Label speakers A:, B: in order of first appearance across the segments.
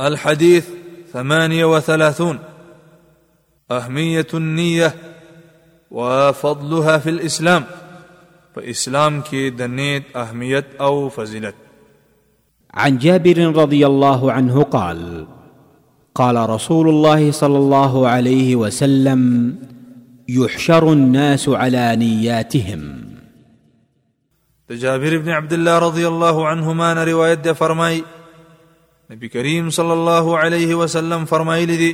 A: الحديث ثمانية وثلاثون أهمية النية وفضلها في الإسلام فإسلام كي دنيت أهمية أو فزلة
B: عن جابر رضي الله عنه قال قال رسول الله صلى الله عليه وسلم يحشر الناس على نياتهم د
A: جابر ابن عبد الله رضی الله عنهما نه روایت ده فرمای نبی کریم صلی الله علیه وسلم فرمایلی دی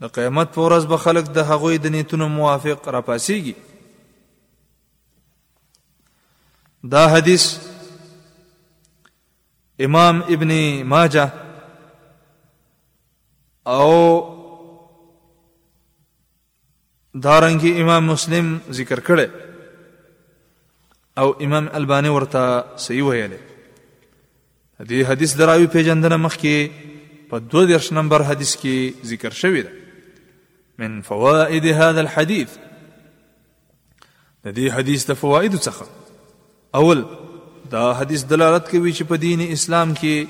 A: د قیامت پر ورځ به خلک د هغوی د نیتونو موافق راپاسیږي دا حدیث امام ابن ماجه او دارنګ امام مسلم ذکر کړي او امام الباني ورته صحیح ویلي دې حدیث دراوی پیجندنه مخ کې په 12 نمبر حدیث کې ذکر شوی ده من فوائد هذا الحديث د دې حدیث د فوائد څخه اول دا حدیث دلالت کوي چې په دین اسلام کې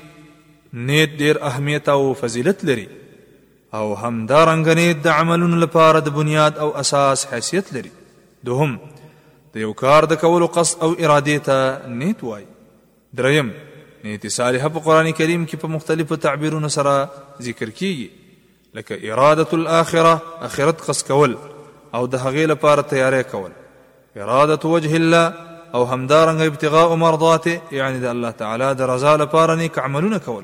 A: نیت ډیر اهمیت او فضیلت لري او همدا رنګ نیت د عملونو لپاره د بنیاد او اساس حیثیت لري دوهم د یو کار د کولو قصد او اراده ته نیت وای دریم نیت صالحه په قران کریم کې په مختلفو تعبیرونو سره ذکر کیږي لکه اراده الاخره اخرت قصد کول او د هغې لپاره تیاری کول اراده وجه الله او همدارنګ ابتغاء مرضاته یعنی د الله تعالی د رضا لپاره نیک عملونه کول